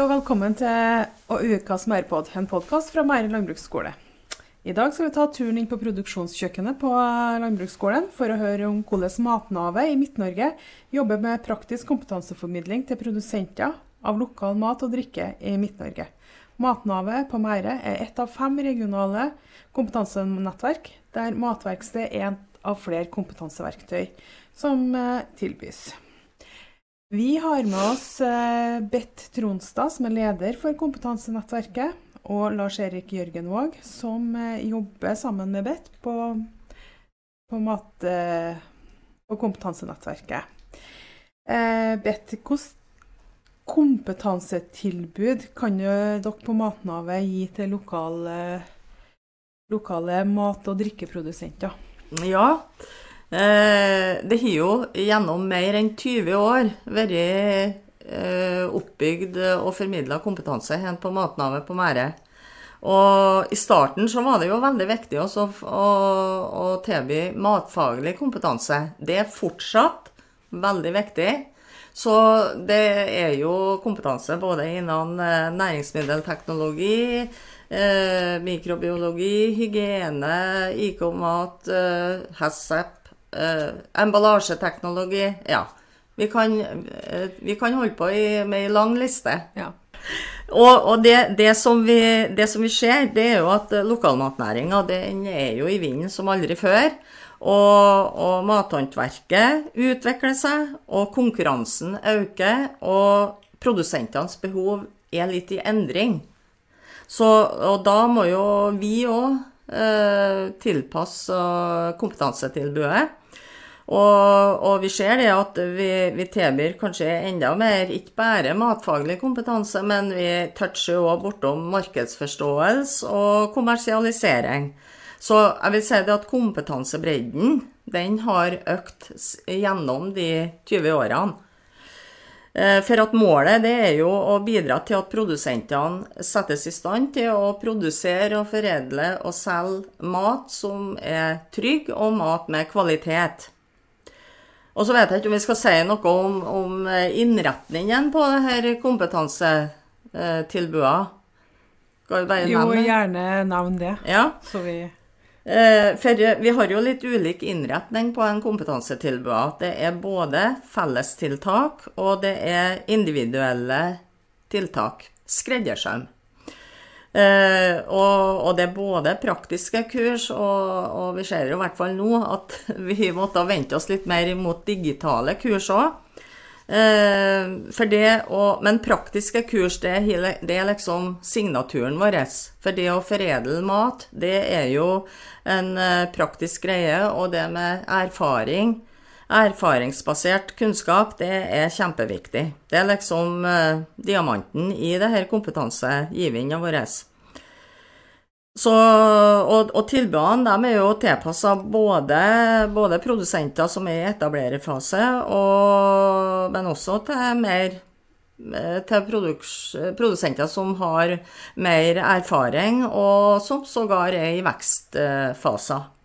og velkommen til Ukas Mærpod, en podkast fra Mære landbruksskole. I dag skal vi ta turen inn på produksjonskjøkkenet på landbruksskolen for å høre om hvordan Matnavet i Midt-Norge jobber med praktisk kompetanseformidling til produsenter av lokal mat og drikke i Midt-Norge. Matnavet på Mære er ett av fem regionale kompetansenettverk, der matverksted er ett av flere kompetanseverktøy som eh, tilbys. Vi har med oss eh, Bett Tronstad, som er leder for kompetansenettverket, og Lars-Erik Jørgenvåg, som eh, jobber sammen med Bett på, på, mat, eh, på kompetansenettverket. Bett, hvilket kompetansetilbud kan dere på Matnavet gi til lokale, lokale mat- og drikkeprodusenter? Ja, det har jo gjennom mer enn 20 år vært eh, oppbygd og formidla kompetanse her på Matnavet på Mære. Og i starten så var det jo veldig viktig også å, å tilby matfaglig kompetanse. Det er fortsatt veldig viktig. Så det er jo kompetanse både innen eh, næringsmiddelteknologi, mikrobiologi, hygiene, IK-mat, HACCP uh, emballasjeteknologi Ja. Vi kan, uh, vi kan, holde på i, med ei lang liste. Ja. Og, og det, det, som vi, det, som vi, ser, det er jo at lokalmatnæringa den er jo i vinden som aldri før. Og, og mathåndverket utvikler seg, og konkurransen øker. Og produsentenes behov er litt i endring. Så, og da må jo vi òg eh, tilpasse kompetansetilbudet. Og, og, vi ser det at vi, vi tilbyr kanskje enda mer, ikke bare matfaglig kompetanse, men vi toucher òg bortom markedsforståelse og kommersialisering. Så jeg vil si det at kompetansebredden den har økt gjennom de 20 årene. Eh, for at målet det er jo å bidra til at produsentene settes i stand til å produsere og foredle og selge mat som er trygg, og mat med kvalitet. Og så vet jeg ikke om vi skal si noe om, om eh, innretningen på det her kompetansetilbudene. Jo, gjerne nevn det. Ja. Vi... Eh, for vi har jo litt ulik innretning på en kompetansetilbud. Det er både fellestiltak og det er individuelle tiltak. Skreddersøm. Uh, og, og, det er både praktiske kurs, og, og, vi ser jo i hvert fall nå at vi måtte vente oss litt mer mot digitale kurs òg. Eh, men praktiske kurs, det, det, er liksom signaturen vår. For det å foredle mat, det er jo en uh, praktisk greie, og det med erfaring Erfaringsbasert kunnskap, det er kjempeviktig. Det er liksom eh, diamanten i det her kompetansegivninga vår. Så, og, og tilbudene er jo tilpassa både, både, produsenter som er i etablererfase, og, men også til mer til produks, produsenter som har mer erfaring, og som sågar er i vekstfaser.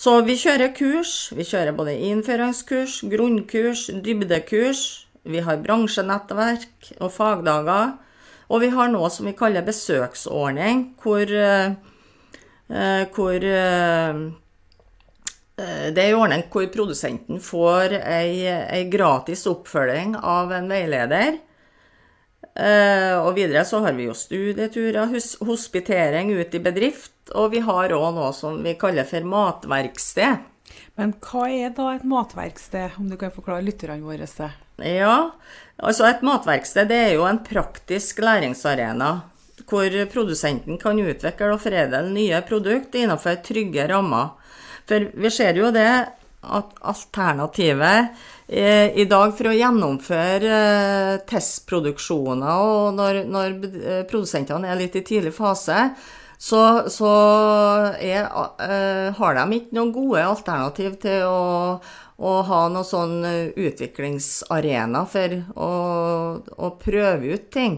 Så vi kjører kurs. Vi kjører både innføringskurs, grunnkurs, dybdekurs. Vi har bransjenettverk og fagdager. Og vi har noe som vi kaller besøksordning, hvor, eh, hvor eh, det er en ordning hvor produsenten får ei, ei gratis oppfølging av en veileder. Eh, og videre så har vi jo studieturer, hospitering ut i bedrift, og vi har òg noe som vi kaller for matverksted. Men hva er da et matverksted, om du kan forklare lytterne våre det? Ja, altså et matverksted det er jo en praktisk læringsarena hvor produsenten kan utvikle og foredle nye produkter innenfor trygge rammer. For vi ser jo det alternativet eh, i dag for å gjennomføre eh, testproduksjoner, og når, når eh, produsentene er litt i tidlig fase, så, så er, har de ikke noen gode alternativ til å, å ha noen sånn utviklingsarena for å, å, prøve ut ting.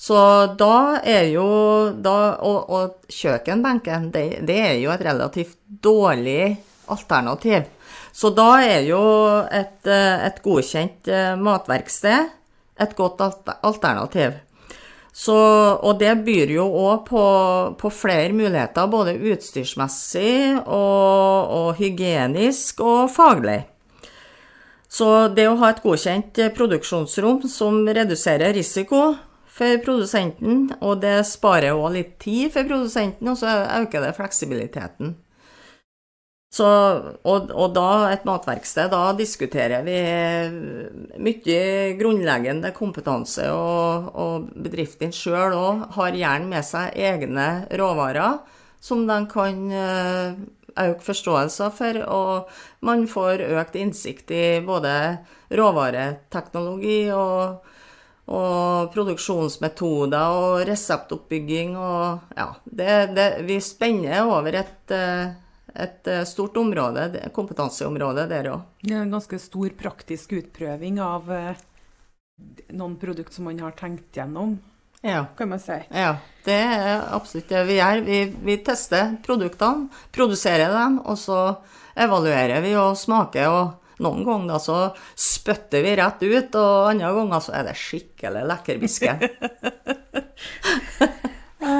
Så da er jo da, og, og kjøkkenbenken, det, det, er jo et relativt dårlig alternativ. Så da er jo et, eh, et godkjent matverksted et godt alternativ. Så, og det byr jo òg på, på, flere muligheter, både utstyrsmessig og, og, hygienisk og faglig. Så det å ha et godkjent produksjonsrom som reduserer risiko for produsenten, og det sparer òg litt tid for produsenten, og så øker det fleksibiliteten. Så, og, og, da, et matverksted, da diskuterer vi mye grunnleggende kompetanse, og, og bedriften sjøl òg har gjerne med seg egne råvarer som de kan eh, øke forståelsen for, og man får økt innsikt i både råvareteknologi og, og produksjonsmetoder og reseptoppbygging og ja, det, det, vi spenner over et eh, et eh, stort område, kompetanseområde der òg. Det er en ganske stor praktisk utprøving av eh, noen produkter som man har tenkt gjennom, ja. kan man si. Ja, det er absolutt det vi gjør. Vi, vi tester produktene, produserer dem, og så evaluerer vi og smaker. og noen ganger så spytter vi rett ut, og andre ganger så er det skikkelig lekkerbisken.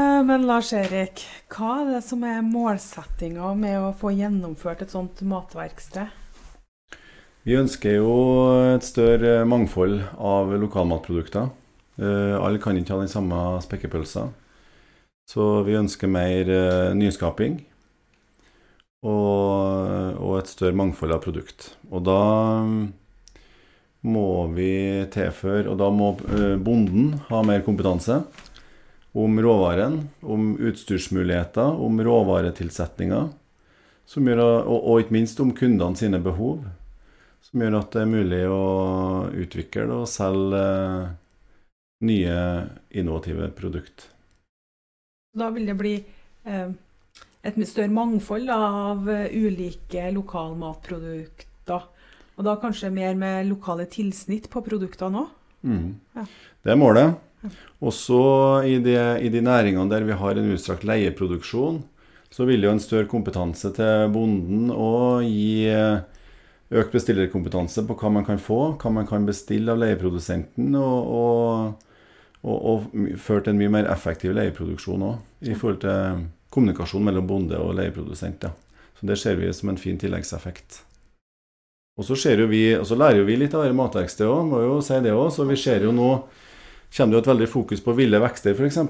Eh, men Lars Erik, hva er det som er målsettinga med å få gjennomført et sånt matverksted? Vi ønsker jo et større mangfold av lokalmatprodukter. Eh, alle kan ikke ha den samme spekkepølsa. Så vi ønsker mer eh, nyskaping og, og et større mangfold av produkt. Og da må vi tilføre Og da må bonden ha mer kompetanse om råvaren, om utstyrsmuligheter, om råvaretilsetninger, gjør, og, og, ikke minst om kundene sine behov, som gjør at det er mulig å utvikle og selge nye, innovative produkter. Da vil det bli eh, et større mangfold av ulike lokalmatprodukter. Og da kanskje mer med lokale tilsnitt på produktene òg? Mm. Ja. Det er målet. Også i de, i de næringene der vi har en utstrakt leieproduksjon, så vil jo en større kompetanse til bonden og gi eh, økt bestillerkompetanse på hva man kan få, hva man kan bestille av leieprodusenten, og, og, og, og føre til en mye mer effektiv leieproduksjon òg, i forhold til kommunikasjon mellom bonde og leieprodusent. Ja. Så Det ser vi som en fin tilleggseffekt. Og så, lærer vi litt av dette matverkstedet òg, må jo si det òg. Så vi ser jo nå kommer det jo et veldig fokus på ville vekster, f.eks.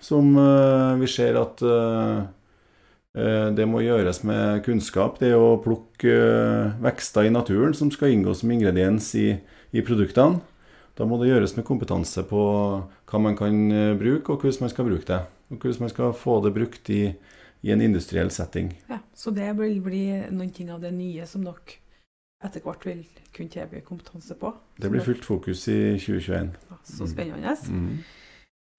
Som uh, vi ser at uh, det må gjøres med kunnskap. Det å plukke vekster i naturen som skal inngå som ingrediens i, i, produktene. Da må det gjøres med kompetanse på hva man kan bruke, og hvordan man skal bruke det. Og hvordan man skal få det brukt i, i en industriell setting. Ja, Så det vil bli noen ting av det nye som dere etter hvert vil kunne tilby kompetanse på. Det blir fullt fokus i 2021. så spennende. Mm.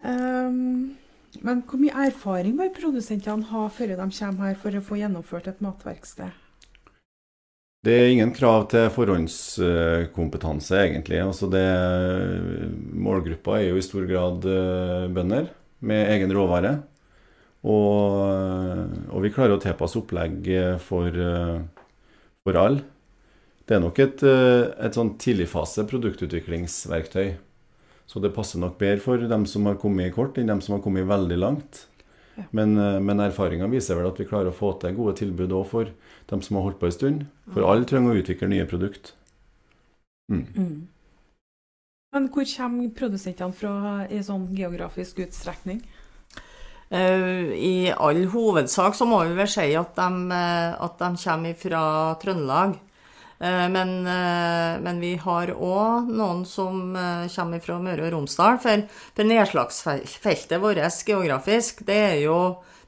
Um, men hvor mye erfaring bør produsentene ha før de kommer her for å få gjennomført et matverksted? Det er ingen krav til forhåndskompetanse, egentlig. Altså det, målgruppa er jo i stor grad eh, bønder med egen råvare. Og, og vi klarer å tilpasse opplegg for, eh, for alle. Det er nok et, eh, et sånn tidligfase produktutviklingsverktøy. Så det passer nok bedre for dem som har kommet kort, enn dem som har kommet veldig langt. Ja. Men, eh, men erfaringa viser vel at vi klarer å få til gode tilbud òg for dem som har holdt på en stund. For alle trenger å utvikle nye produkt. Mm. Mm. Men hvor kommer produsentene fra i sånn geografisk utstrekning? Uh, I all hovedsak så må vi vel si at de, at de kommer fra Trøndelag. Eh, men, eh, men, vi har òg noen som eh, kommer fra Møre og Romsdal. For, for nedslagsfeltet vårt geografisk, det er, jo,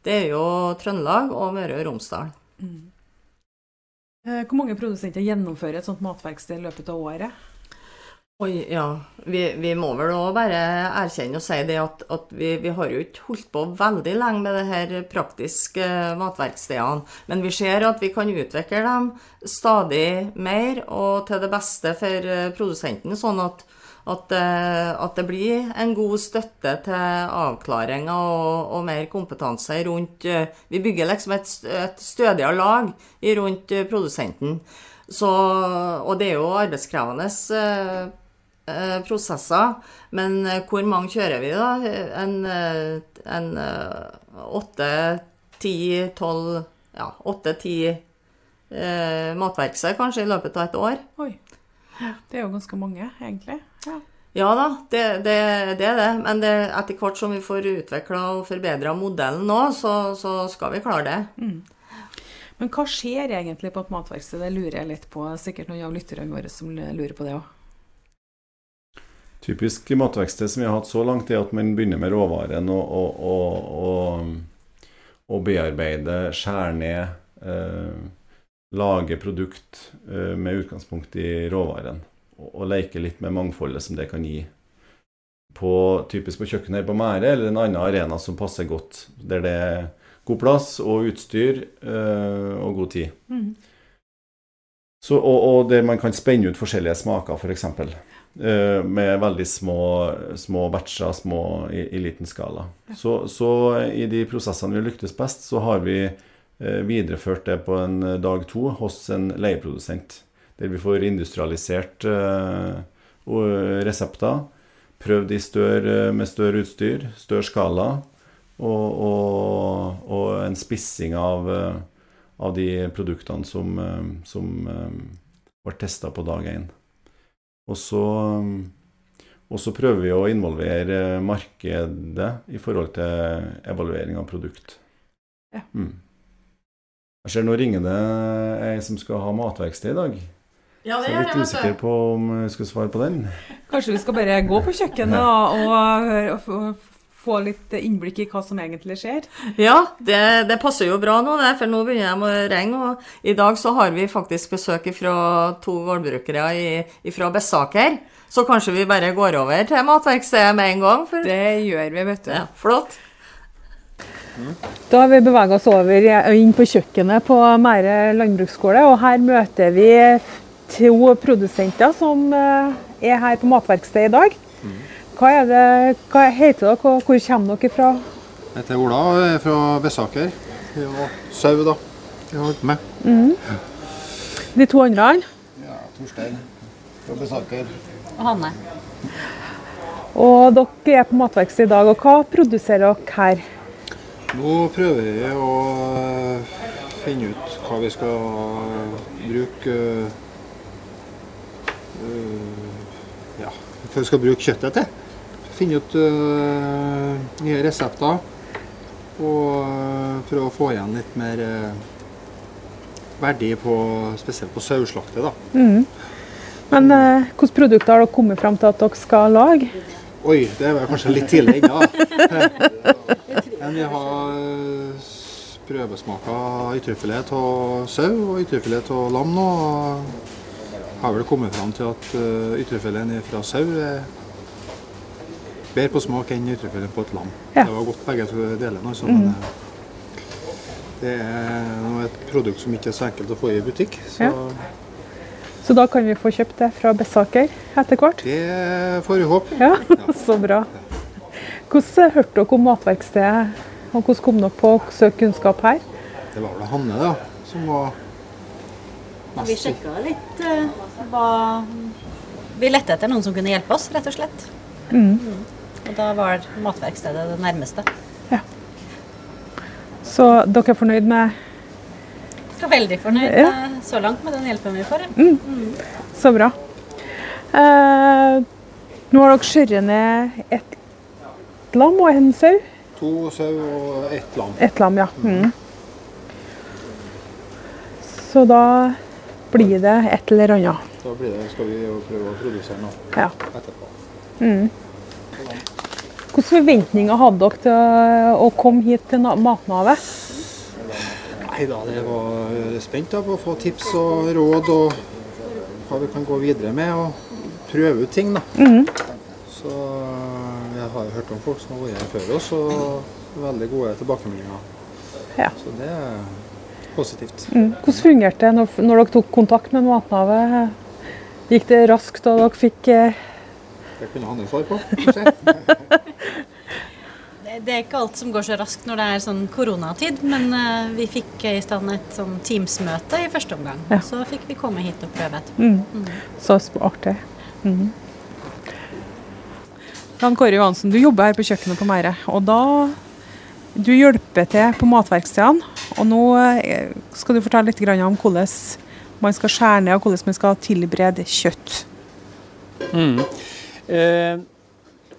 det er, jo, Trøndelag og Møre og Romsdal. Mm. Hvor mange produsenter gjennomfører et sånt matverksted i løpet av året? Oi, ja. Vi, vi må vel òg bare erkjenne og si det at, at vi, vi, har jo ikke holdt på veldig lenge med det her praktiske matverkstedene. Men vi ser at vi kan utvikle dem stadig mer og til det beste for eh, produsenten. Sånn at, at, eh, at det blir en god støtte til avklaringer og, og, mer kompetanse rundt eh, Vi bygger liksom et, et stødigere lag rundt produsenten. Så, og det er jo arbeidskrevende eh, prosesser. Men eh, hvor mange kjører vi, da? En, eh, en eh, åtte, ti, tolv Ja, åtte-ti eh, matverksted kanskje i løpet av et år. Oi. Det er jo ganske mange, egentlig. Ja. Ja da, det, det, det er det. Men det, etter hvert som vi får utvikla og forbedra modellen nå, så, så skal vi klare det. Men hva skjer egentlig på et matverksted? Det lurer jeg litt på. Sikkert noen av lytterne våre som lurer på det òg. Typisk matverksted som vi har hatt så langt, er at man begynner med råvaren og, og, og, og, bearbeider, skjærer ned, eh, lager produkt eh, med utgangspunkt i råvaren. Og, og leker litt med mangfoldet som det kan gi. På, typisk på kjøkkenet her på Mære, eller en annen arena som passer godt, der det er god plass og utstyr eh, og god tid. Mm. Så, og, og der man kan spenne ut forskjellige smaker, f.eks. Uh, med veldig små, små batcher, små i, i liten skala. Så, så i de prosessene vi lyktes best, så har vi eh, videreført det på en eh, dag to hos en leieprodusent. Der vi får industrialisert eh, resepter. Prøvd eh, med større utstyr, større skala. Og, og, og en spissing av, eh, av de produktene som, eh, som eh, ble testa på dag én. Og så, og så prøver vi å involvere markedet i forhold til evaluering av produkt. Ja. Mm. Jeg ser nå ringer det ei som skal ha matverksted i dag. Ja, det Så jeg er litt usikker på om jeg skal svare på den. Kanskje vi skal bare gå på kjøkkenet og, og, og få- litt innblikk i hva som egentlig skjer? Ja, det, det passer jo bra nå, for nå begynner de å ringe. Og i dag så har vi faktisk besøk fra to gårdbrukere fra Bessaker. Så kanskje vi bare går over til matverkstedet med en gang. For... Det gjør vi, vet du. Ja, flott. Da har vi bevega oss over inn på kjøkkenet på Mære landbruksskole, og her møter vi to produsenter som eh, er her på matverkstedet i dag. Hva, er det, hva heter dere, og hvor kommer dere fra? Jeg heter Ola og er fra Bessaker. Ja, sau, da. Jeg har holdt med. De to andre? Ja, Torstein fra Bessaker. Og Hanne. Og dere er på matverkstedet i dag, og hva produserer dere her? Nå prøver vi å øh, finne ut hva vi skal bruke øh, Ja, hva vi skal bruke kjøttet til. Finne ut uh, nye resepter. Og øh, prøve å få igjen litt mer øh, verdi på spesielt på saueslaktet. Mm. Men uh, hvilke produkter har dere kommet fram til at dere skal lage? Oi, det var kanskje litt tidlig ennå. Men vi har prøvesmaka ytterfilet av sau og ytterfilet av lam nå. og Har vel kommet fram til at ytterfileten fra sau er bedre på smak enn ytrefileten på et lam. Ja. Det var godt begge to delene. Altså, men øh, det er et produkt som ikke er så enkelt å få i butikk. Så Ja. Så da kan vi få kjøpt det fra Bessaker etter hvert? det får vi håpe. Ja, så bra. Hvordan hørte dere om matverkstedet, og hvordan kom dere på å søke kunnskap her? Det var vel Hanne da, som var Vi mest sjekka litt eh, hva Vi lette etter noen som kunne hjelpe oss, rett og slett. Mm. Og da var matverkstedet det nærmeste. Ja. Så dere er fornøyd med Jeg er veldig fornøyd Ja. så langt med den hjelpen vi får. ja. Så bra. Eh, nå har dere skjøret ned ett lam og en sau. To sau og ett lam. Ett lam, ja. Mm. Så da blir det et eller annet. Da blir det, skal vi jo prøve å produsere noe Ja. etterpå. Hvilke forventninger hadde dere til å komme hit til Matnavet? Nei da, jeg var er spent da, på å få tips og råd og hva vi kan gå videre med og prøve ut ting. da. Så jeg har hørt om folk som har vært her før oss og veldig gode tilbakemeldinger. Ja. Så det er positivt. Mm. Hvordan fungerte det når, når dere tok kontakt med Matnavet? Gikk det raskt, og dere fikk eh, Det ha Hanne svar på. Det det er ikke alt som går så raskt når det er sånn koronatid, men eh, vi fikk i stand et sånn Teams-møte i første omgang. Ja. Så fikk vi komme hit og prøve etterpå. mm. Så artig. Mm. Jan Kåre Johansen, du jobber her på kjøkkenet på Meire. Og da Du hjelper til på matverkstedene. Og nå eh, skal du fortelle litt om hvordan man skal skjære ned, og hvordan man skal tilberede kjøtt. Mm. Eh,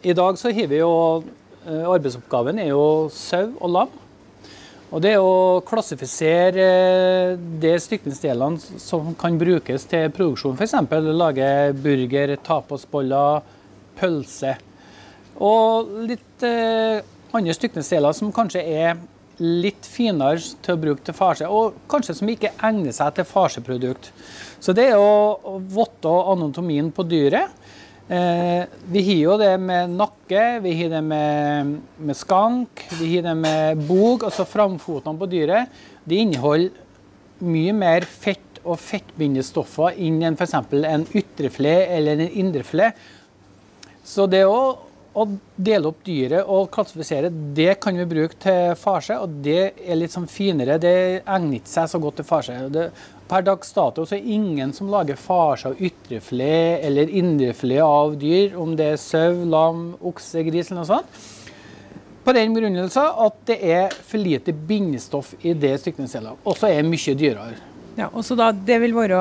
I dag så har vi jo eh, Arbeidsoppgaven er jo sau og lam. Og det er å klassifisere eh, de stykningsdelene som kan brukes til produksjon. F.eks. lage burger, tapasboller, pølse. Og litt andre stykningsdeler som kanskje er litt finere til å bruke til farse, og kanskje som ikke egner seg til farseprodukt. Så det er å votte anatomien på dyret. Eh, vi har jo det med nakke, vi har det med, med skank, vi har det med bog, altså framfotene på dyret. De inneholder mye mer fett og fettbindestoffer enn f.eks. en ytrefle eller en indrefle. Så det å å dele opp dyret og klassifisere, det kan vi bruke til farse. Og det er litt sånn finere. Det egner ikke seg så godt til farse. Det, per dags dato så er ingen som lager farse av ytrefilet eller indrefilet av dyr, om det er sau, lam, okse, gris eller noe sånt. På den begrunnelse at det er for lite bindestoff i det stykningsdelet. Og så er det mye dyrere. Ja, og så da, det vil være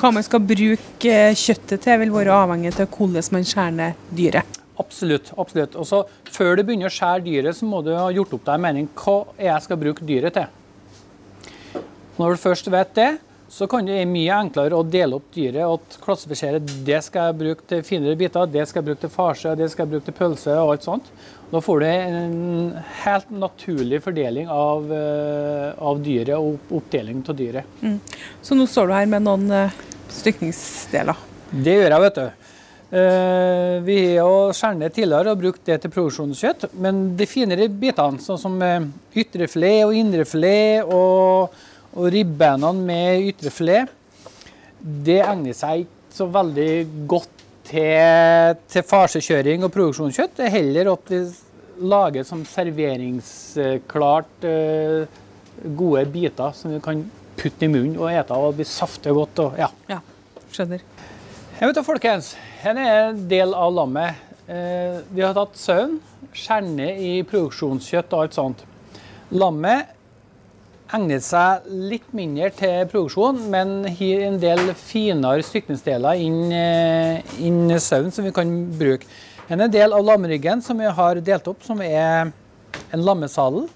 Hva man skal bruke kjøttet til, vil være avhengig av hvordan man skjærer dyret. Absolutt. absolutt. Og så Før du begynner å skjære dyret, så må du ha gjort opp deg en mening hva jeg skal bruke dyret til. Når du først vet det, så kan det være mye enklere å dele opp dyret og klassifisere det skal jeg bruke til finere biter, det skal jeg bruke til farse, det skal jeg bruke til pølse og alt sånt. Da får du en helt naturlig fordeling av, eh, av dyret og oppdeling av dyret. Mm. Så nå står du her med noen uh, stykningsdeler. Det gjør jeg, vet du. Uh, vi har skåret ned tidligere og brukt det til produksjonskjøtt, men de finere bitene, sånn som uh, ytrefilet og indrefilet og, og ribbenene med ytrefilet, det egner seg ikke så veldig godt til, til farsekjøring og produksjonskjøtt. Det er heller at vi lager som serveringsklart uh, gode biter som vi kan putte i munnen og ete og bli saftig godt. Og, ja. ja, skjønner. Jeg vet da, folkens, her er en del av lammet. Eh, vi har tatt sauen, skjerne i produksjonskjøtt og alt sånt. Lammet egner seg litt mindre til produksjon, men har en del finere stykningsdeler inn, eh, inn sauen som vi kan bruke. En del av lammeryggen som vi har delt opp, som er en lammesadel,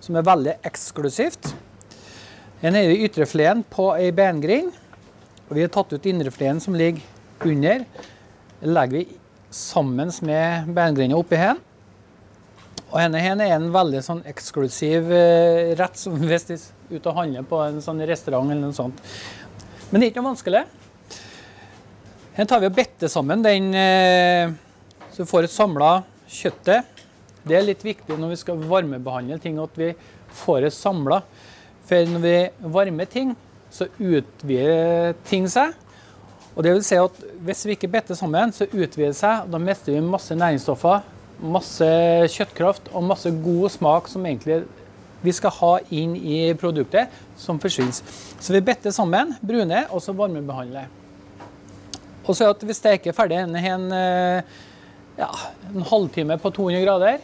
som er veldig eksklusivt. En er i ytrefleten på ei bengrind. Og vi har tatt ut indrefleten som ligger under legger vi sammen med beingrinda oppi her. Og denne her er en veldig sånn eksklusiv uh, rett som hvis de er ute og handler på en sånn restaurant eller noe sånt. Men det er ikke noe vanskelig. Her tar vi og better sammen den uh, så vi får et samla kjøttet. Det er litt viktig når vi skal varmebehandle ting, at vi får det samla. For når vi varmer ting, så utvider ting seg. Og det vil si at Hvis vi ikke better sammen, så utvider det seg. og Da mister vi masse næringsstoffer, masse kjøttkraft og masse god smak som egentlig vi skal ha inn i produktet, som forsvinner. Så vi better sammen, bruner, og så varmebehandler. Og så at vi steker ferdig en, en, ja, en halvtime på 200 grader.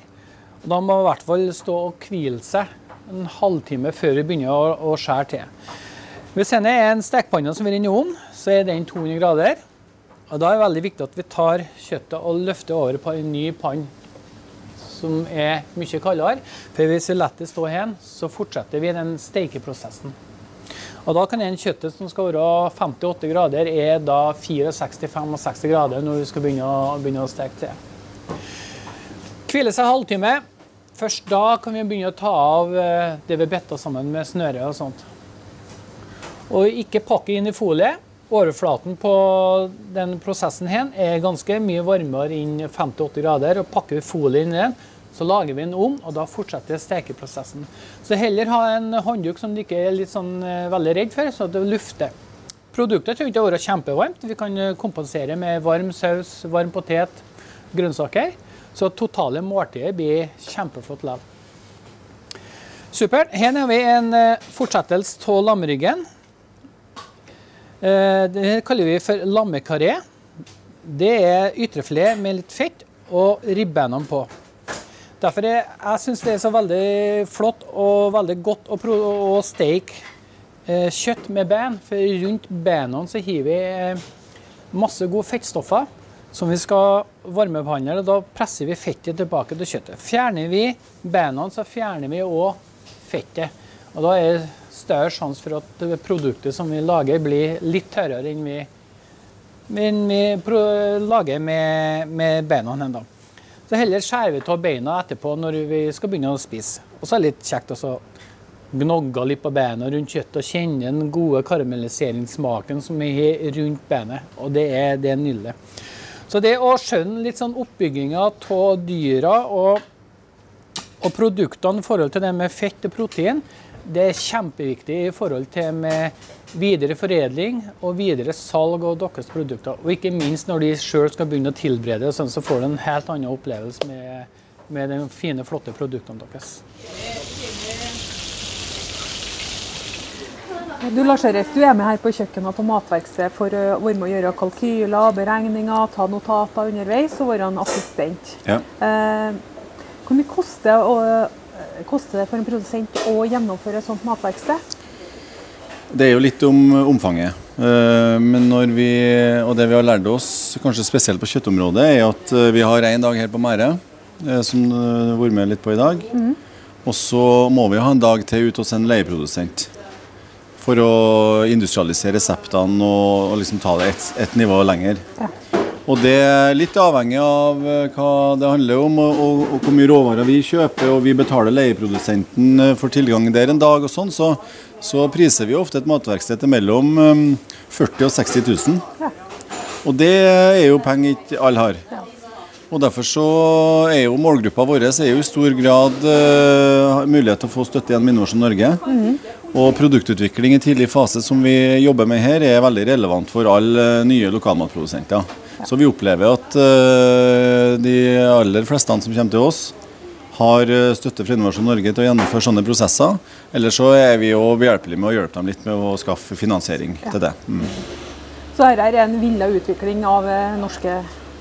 Og da må vi i hvert fall stå og hvile seg en halvtime før vi begynner å, å skjære til. Hvis denne er en stekepanne som er i ovnen, så er den 200 grader. Og Da er det veldig viktig at vi tar kjøttet og løfter over på en ny panne som er mye kaldere. For hvis vi lar det stå her, så fortsetter vi den steikeprosessen. Og Da kan en kjøttet som skal være 58 grader, er da 64-65 grader når vi skal begynne å, begynne å steke til. Hvile seg halvtime. Først da kan vi begynne å ta av eh, det vi bitta sammen med snøret og sånt. Og ikke pakke inn i folie. Overflaten på den prosessen her er ganske mye varmere enn 50-80 grader. og Pakker vi folie inn i den, så lager vi den om, og da fortsetter stekeprosessen. Så heller ha en håndduk som du ikke er litt sånn eh, veldig redd for, så det lufter. Produktet trenger ikke å være kjempevarmt. Vi kan eh, kompensere med varm saus, varm potet, grønnsaker. Så totale måltidet blir kjempeflott likevel. Supert. Her har vi en eh, fortsettelse av lammeryggen. Eh, det kaller vi for lammekaré. Det er ytrefilet med litt fett og ribbeina på. Derfor er, jeg syns det er så veldig flott og veldig godt å, å steke eh, kjøtt med ben. For rundt benene så har vi eh, masse gode fettstoffer som vi skal varmebehandle. og Da presser vi fettet tilbake til kjøttet. Fjerner vi benene, så fjerner vi òg fettet. Og da er større sjanse for at produktet som vi lager, blir litt tørrere enn vi, enn vi lager med, med beina. enda. Så heller skjærer vi av beina etterpå når vi skal begynne å spise. Og så er det litt kjekt å gnogge litt på beina rundt kjøttet og kjenne den gode karamelliseringssmaken som vi har rundt benet. Og det er, det er nydelig. Så det å skjønne litt sånn oppbygginga av dyra og, og produktene i forhold til det med fett og protein, det er kjempeviktig i forhold til med videre foredling og videre salg av deres produkter. Og ikke minst når de sjøl skal begynne å tilberede, sånn, så får du en helt annen opplevelse med, med de fine, flotte produktene deres. Du Lars Erik, du er med her på kjøkkenet på matverkstedet for å være med å gjøre kalkyler, beregninger, ta notater underveis og være en assistent. Ja. Eh, hvor mye koster, å- koster det for en produsent å gjennomføre et sånt matverksted? Det er jo litt om omfanget. Eh, Men når vi, og det vi har lært oss, kanskje spesielt på kjøttområdet, er at eh, vi har én dag her på Mære, eh, som du har vært med litt på i dag. Og så må vi ha en dag til ute hos en leieprodusent. For å industrialisere reseptene og, og liksom ta det et, et nivå lenger. Og det er litt avhengig av eh, hva det handler om, og, og, og hvor mye råvarer vi kjøper. Og vi betaler leieprodusenten eh, for tilgang der en dag og sånn, så, så priser vi ofte et matverksted til mellom eh, 40 000 og 60 000. Og det er jo penger ikke alle har. Og Derfor så er jo målgruppa vår er jo i stor grad uh, mulighet til å få støtte gjennom Innovasjon Norge. Og produktutvikling i tidlig fase som vi jobber med her, er veldig relevant for alle eh, nye lokalmatprodusenter. Så vi opplever at eh, de aller fleste som kommer til oss, har eh, støtte fra Innovasjon Norge til å gjennomføre sånne prosesser. Eller så er vi jo behjelpelige med å hjelpe dem litt med å skaffe finansiering til det. Mm. Så dette er en villa utvikling av eh, norske,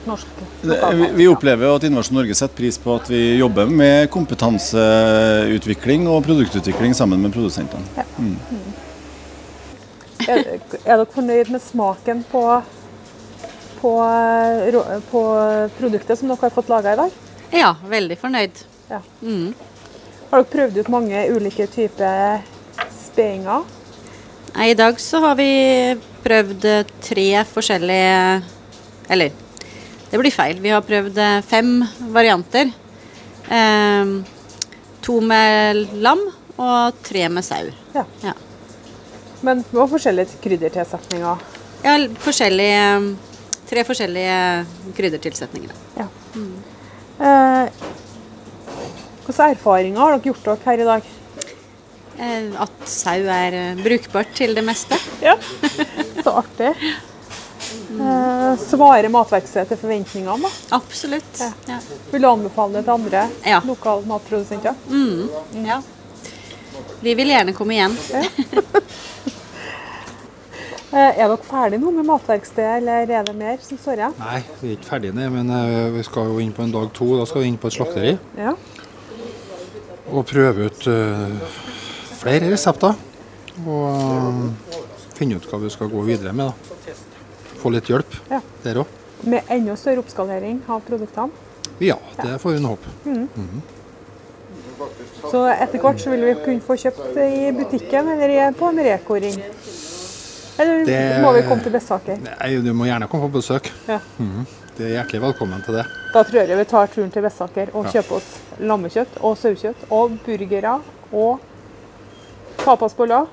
norsk Vi, vi opplever at Innovasjon Norge setter pris på at vi jobber med kompetanseutvikling og produktutvikling sammen med produsentene. Er, er dere fornøyd med smaken på, på, eh, på produktet som dere har fått laga i dag? Ja, veldig fornøyd. Ja. Har dere prøvd ut mange ulike typer speinger? I dag så har vi prøvd eh, tre forskjellige Eller, det blir feil. Vi har prøvd eh, fem varianter. Eh, to med lam og tre med sau. Ja. Ja, Men med forskjellige kryddertilsetninger. ja forskjellige Tre forskjellige kryddertilsetninger. Ja. Eh, hvilke erfaringer har dere gjort dere her i dag? Eh, at sau er eh, brukbart til det meste. Ja. Så artig. Eh, svarer matverkstedet til forventningene? da? Absolutt. Ja. Ja. Vil du anbefale det til andre Ja. lokale matprodusenter? ja. Vi vil gjerne komme igjen. Eh, er dere ferdige nå med matverkstedet, eller er det mer som står igjen? Nei, vi er ikke ferdige, nei, men eh, vi skal jo inn på en dag to. Da skal vi inn på et slakteri Ja. og prøve ut uh, flere resepter. Og eh, finne ut hva vi skal gå videre med. da. Få litt hjelp Ja. der òg. Med enda større oppskalering av produktene. Ja, det får vi nå håpe. Så etter hvert så vil vi kunne få kjøpt i butikken eller på en Reko-ring. Eller Det- må vi komme til Bessaker? Nei, Du må gjerne komme på besøk. Ja. Det er hjertelig velkommen til det. Da tror jeg vi tar turen til Bessaker og Ja. kjøper oss lammekjøtt og sauekjøtt og burgere og tapasboller.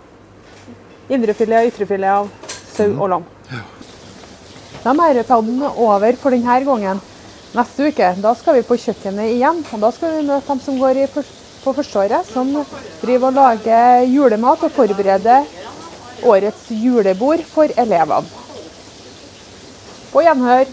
Indrefilet og ytrefilet av sau og lam. Da er Meirepadden over for denne gangen. Neste uke da skal vi på kjøkkenet igjen. og Da skal vi møte dem som går i for, på Forsvaret, som driver og lager julemat og forbereder årets julebord for elevene. På gjenhør.